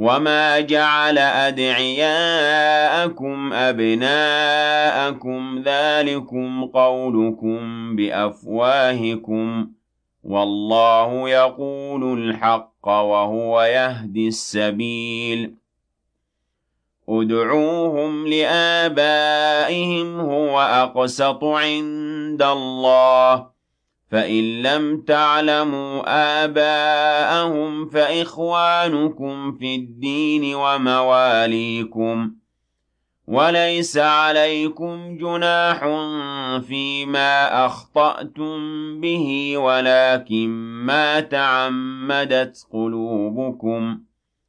وما جعل أدعياءكم أبناءكم ذلكم قولكم بأفواهكم والله يقول الحق وهو يهدي السبيل ادعوهم لآبائهم هو أقسط عند الله فإن لم تعلموا آباءهم فإخوانكم في الدين ومواليكم. وليس عليكم جناح فيما أخطأتم به ولكن ما تعمدت قلوبكم.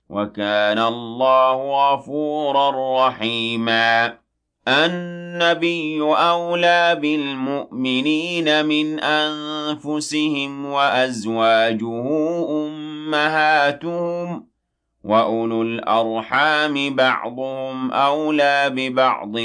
وكان الله غفورا رحيما. النبي أولى بالمؤمنين من أنفسهم وأزواجه أمهاتهم وأولو الأرحام بعضهم أولى ببعض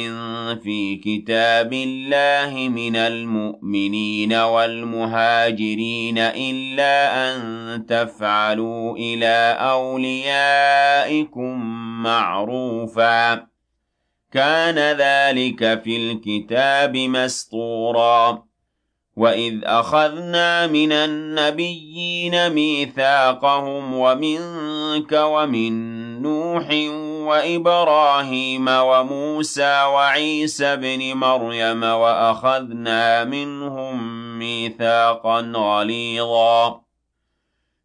في كتاب الله من المؤمنين والمهاجرين إلا أن تفعلوا إلى أوليائكم معروفاً كان ذلك في الكتاب مسطورا. وإذ أخذنا من النبيين ميثاقهم ومنك ومن نوح وإبراهيم وموسى وعيسى بن مريم وأخذنا منهم ميثاقا غليظا.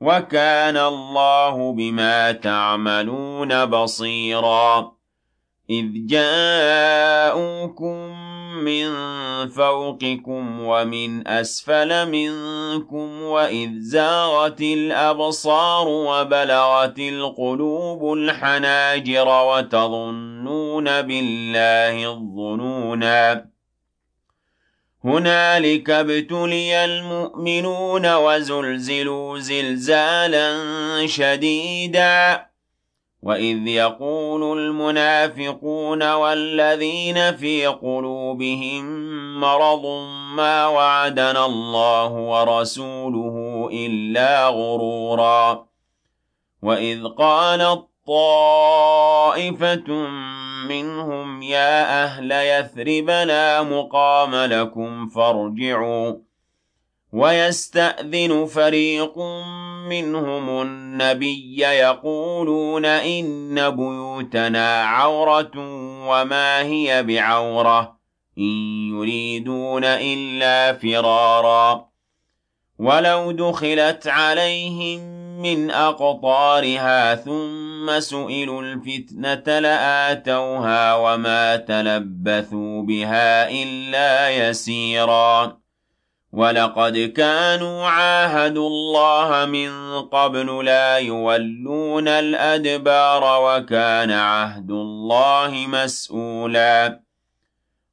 وكان الله بما تعملون بصيرا. إذ جاءوكم من فوقكم ومن أسفل منكم وإذ زاغت الأبصار وبلغت القلوب الحناجر وتظنون بالله الظنونا. هنالك ابتلي المؤمنون وزلزلوا زلزالا شديدا. وإذ يقول المنافقون والذين في قلوبهم مرض ما وعدنا الله ورسوله إلا غرورا. وإذ قالت طائفة منهم يا أهل يثرب لا مقام لكم فارجعوا ويستأذن فريق منهم النبي يقولون إن بيوتنا عورة وما هي بعورة إن يريدون إلا فرارا ولو دخلت عليهم من أقطارها ثم سئلوا الفتنة لآتوها وما تلبثوا بها إلا يسيرا. ولقد كانوا عاهدوا الله من قبل لا يولون الأدبار وكان عهد الله مسؤولا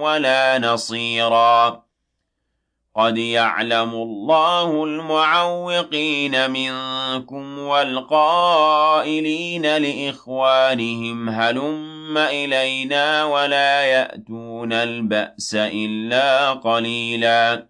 ولا نصيرا. قد يعلم الله المعوقين منكم والقائلين لإخوانهم هلم إلينا ولا يأتون البأس إلا قليلاً.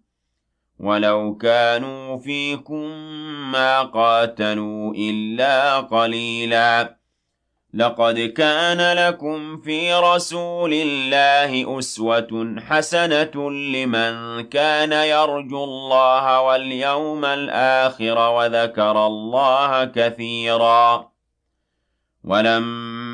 ولو كانوا فيكم ما قاتلوا إلا قليلا لقد كان لكم في رسول الله أسوة حسنة لمن كان يرجو الله واليوم الآخر وذكر الله كثيرا ولما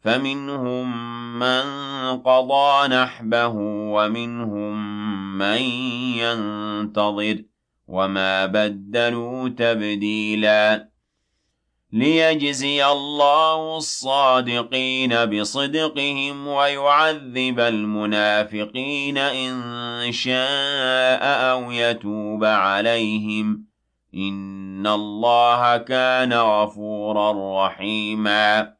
فمنهم من قضى نحبه ومنهم من ينتظر وما بدلوا تبديلا ليجزي الله الصادقين بصدقهم ويعذب المنافقين إن شاء أو يتوب عليهم. إن الله كان غفورا رحيما.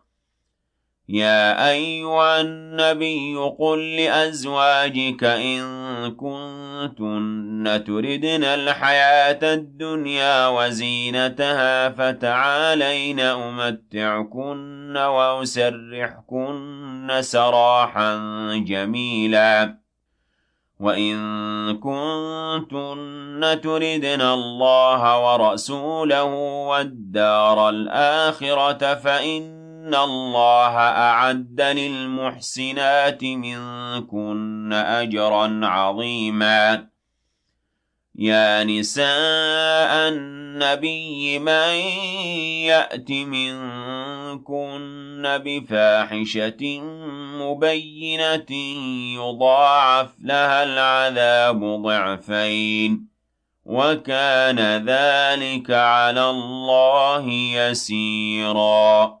يا أيها النبي قل لأزواجك إن كنتن تردن الحياة الدنيا وزينتها فتعالين أمتعكن وأسرحكن سراحا جميلا. وإن كنتن تردن الله ورسوله والدار الآخرة فإن إِنَّ اللَّهَ أَعَدَّ لِلْمُحْسِنَاتِ مِنكُنَّ أَجْرًا عَظِيمًا. يا نساء النبي من يأت منكن بفاحشة مبينة يضاعف لها العذاب ضعفين. وكان ذلك على الله يسيراً.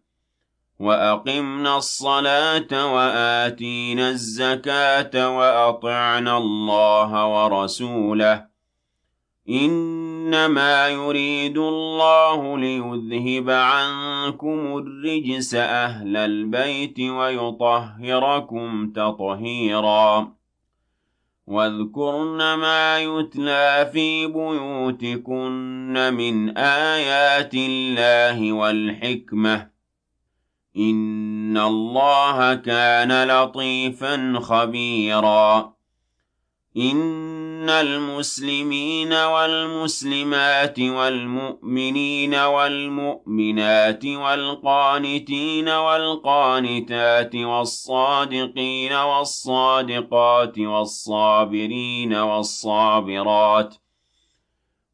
وأقمنا الصلاة وآتينا الزكاة وأطعنا الله ورسوله. إنما يريد الله ليذهب عنكم الرجس أهل البيت ويطهركم تطهيرا. واذكرن ما يتلى في بيوتكن من آيات الله والحكمة. إِنَّ اللَّهَ كَانَ لَطِيفًا خَبِيرًا. إِنَّ الْمُسْلِمِينَ وَالْمُسْلِمَاتِ وَالْمُؤْمِنِينَ وَالْمُؤْمِنَاتِ وَالْقَانِتِينَ وَالْقَانِتَاتِ وَالصَّادِقِينَ وَالصَّادِقَاتِ وَالصَّابِرِينَ وَالصَّابِرَاتِ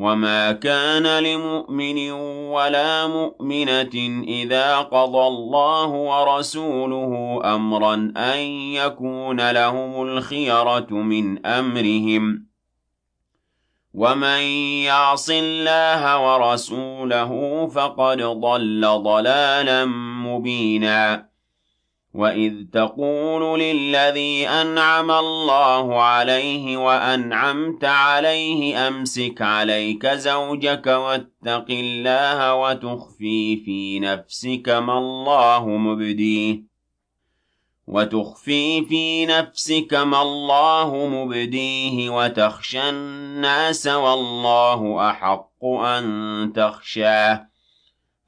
وما كان لمؤمن ولا مؤمنة إذا قضى الله ورسوله أمرا أن يكون لهم الخيرة من أمرهم. ومن يعص الله ورسوله فقد ضل ضلالا مبينا. وَإِذْ تَقُولُ لِلَّذِي أَنْعَمَ اللَّهُ عَلَيْهِ وَأَنْعَمْتَ عَلَيْهِ أَمْسِكْ عَلَيْكَ زَوْجَكَ وَاتَّقِ اللَّهَ وَتُخْفِي فِي نَفْسِكَ مَا اللَّهُ مُبْدِيهِ وَتُخْفِي فِي نَفْسِكَ مَا اللَّهُ مُبْدِيهِ وَتَخْشَى النَّاسَ وَاللَّهُ أَحَقُّ أَن تَخْشَاهُ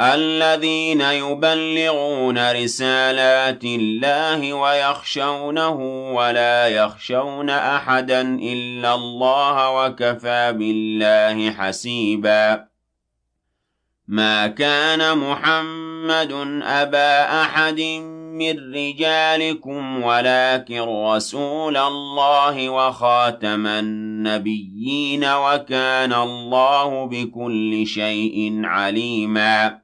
الذين يبلغون رسالات الله ويخشونه ولا يخشون أحدا إلا الله وكفى بالله حسيبا. ما كان محمد أبا أحد من رجالكم ولكن رسول الله وخاتم النبيين وكان الله بكل شيء عليماً.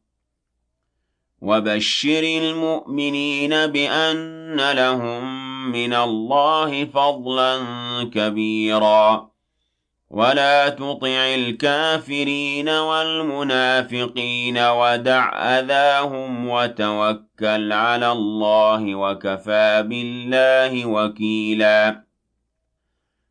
وبشر المؤمنين بأن لهم من الله فضلا كبيرا ولا تطع الكافرين والمنافقين ودع أذاهم وتوكل على الله وكفى بالله وكيلا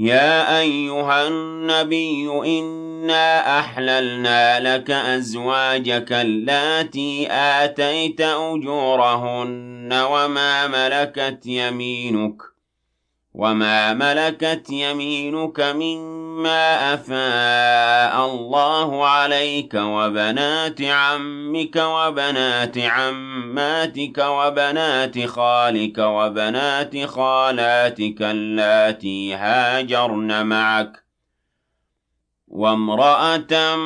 يا أيها النبي إنا أحللنا لك أزواجك اللاتي آتيت أجورهن وما ملكت يمينك وما ملكت يمينك مما أفاء الله عليك وبنات عمك وبنات عماتك وبنات خالك وبنات خالاتك اللاتي هاجرن معك وامرأة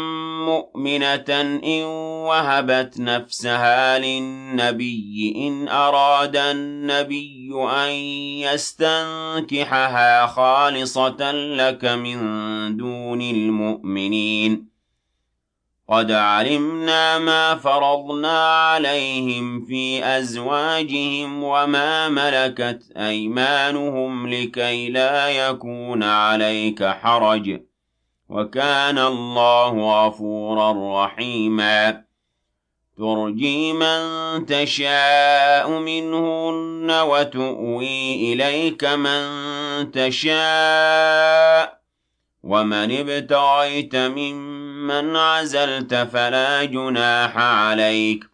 مؤمنة إن وهبت نفسها للنبي إن أراد النبي أن يستنكحها خالصة لك من دون المؤمنين. قد علمنا ما فرضنا عليهم في أزواجهم وما ملكت أيمانهم لكي لا يكون عليك حرج. وكان الله غفورا رحيما. ترجي من تشاء منهن وتؤوي إليك من تشاء. ومن ابتغيت ممن عزلت فلا جناح عليك.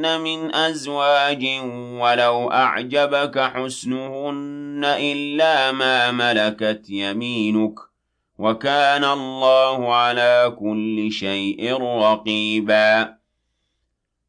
من أزواج ولو أعجبك حسنهن إلا ما ملكت يمينك وكان الله على كل شيء رقيبا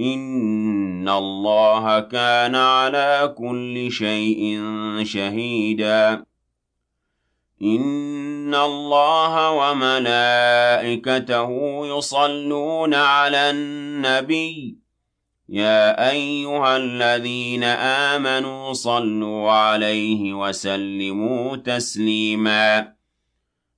إن الله كان على كل شيء شهيدا. إن الله وملائكته يصلون على النبي. يا أيها الذين آمنوا صلوا عليه وسلموا تسليما.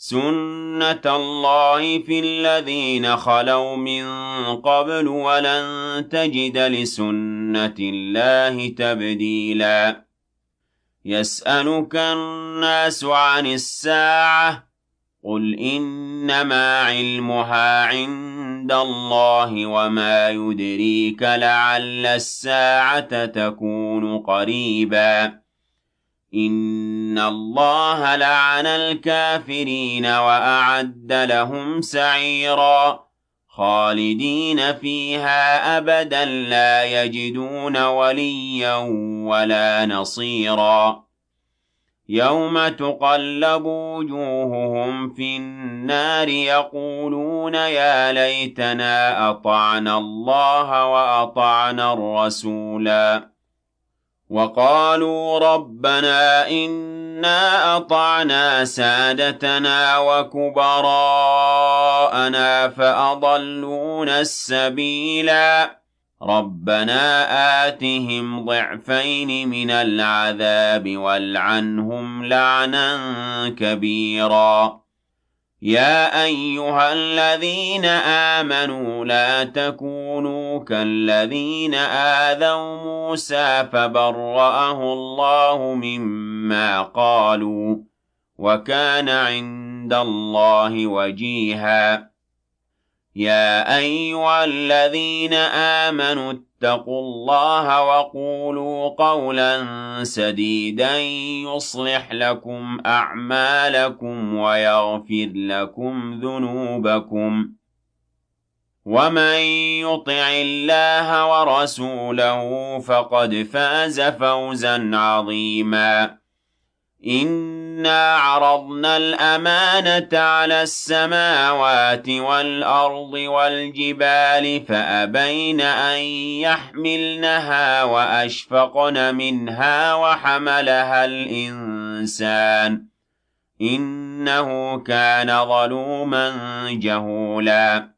سنة الله في الذين خلوا من قبل ولن تجد لسنة الله تبديلا يسألك الناس عن الساعة قل إنما علمها عند الله وما يدريك لعل الساعة تكون قريبا إن الله لعن الكافرين وأعد لهم سعيرا خالدين فيها أبدا لا يجدون وليا ولا نصيرا يوم تقلب وجوههم في النار يقولون يا ليتنا أطعنا الله وأطعنا الرسولا وقالوا ربنا إنا أطعنا سادتنا وكبراءنا فأضلونا السبيلا. رَبَّنَا آتِهِمْ ضِعْفَيْنِ مِنَ الْعَذَابِ وَالْعَنْهُمْ لَعْنًا كَبِيرًا. يَا أَيُّهَا الَّذِينَ آمَنُوا لَا تَكُونُوا كَالَّذِينَ آذَوْا مُوسَىٰ فَبَرَّأَهُ اللَّهُ مِمَّا قَالُوا وَكَانَ عِندَ اللَّهِ وَجِيهًا. يا أيها الذين آمنوا اتقوا الله وقولوا قولا سديدا يصلح لكم أعمالكم ويغفر لكم ذنوبكم. ومن يطع الله ورسوله فقد فاز فوزا عظيما إِنَّا عَرَضْنَا الْأَمَانَةَ عَلَى السَّمَاوَاتِ وَالْأَرْضِ وَالْجِبَالِ فَأَبَيْنَ أَن يَحْمِلْنَهَا وَأَشْفَقْنَ مِنْهَا وَحَمَلَهَا الْإِنسَانُ إِنَّهُ كَانَ ظَلُومًا جَهُولًا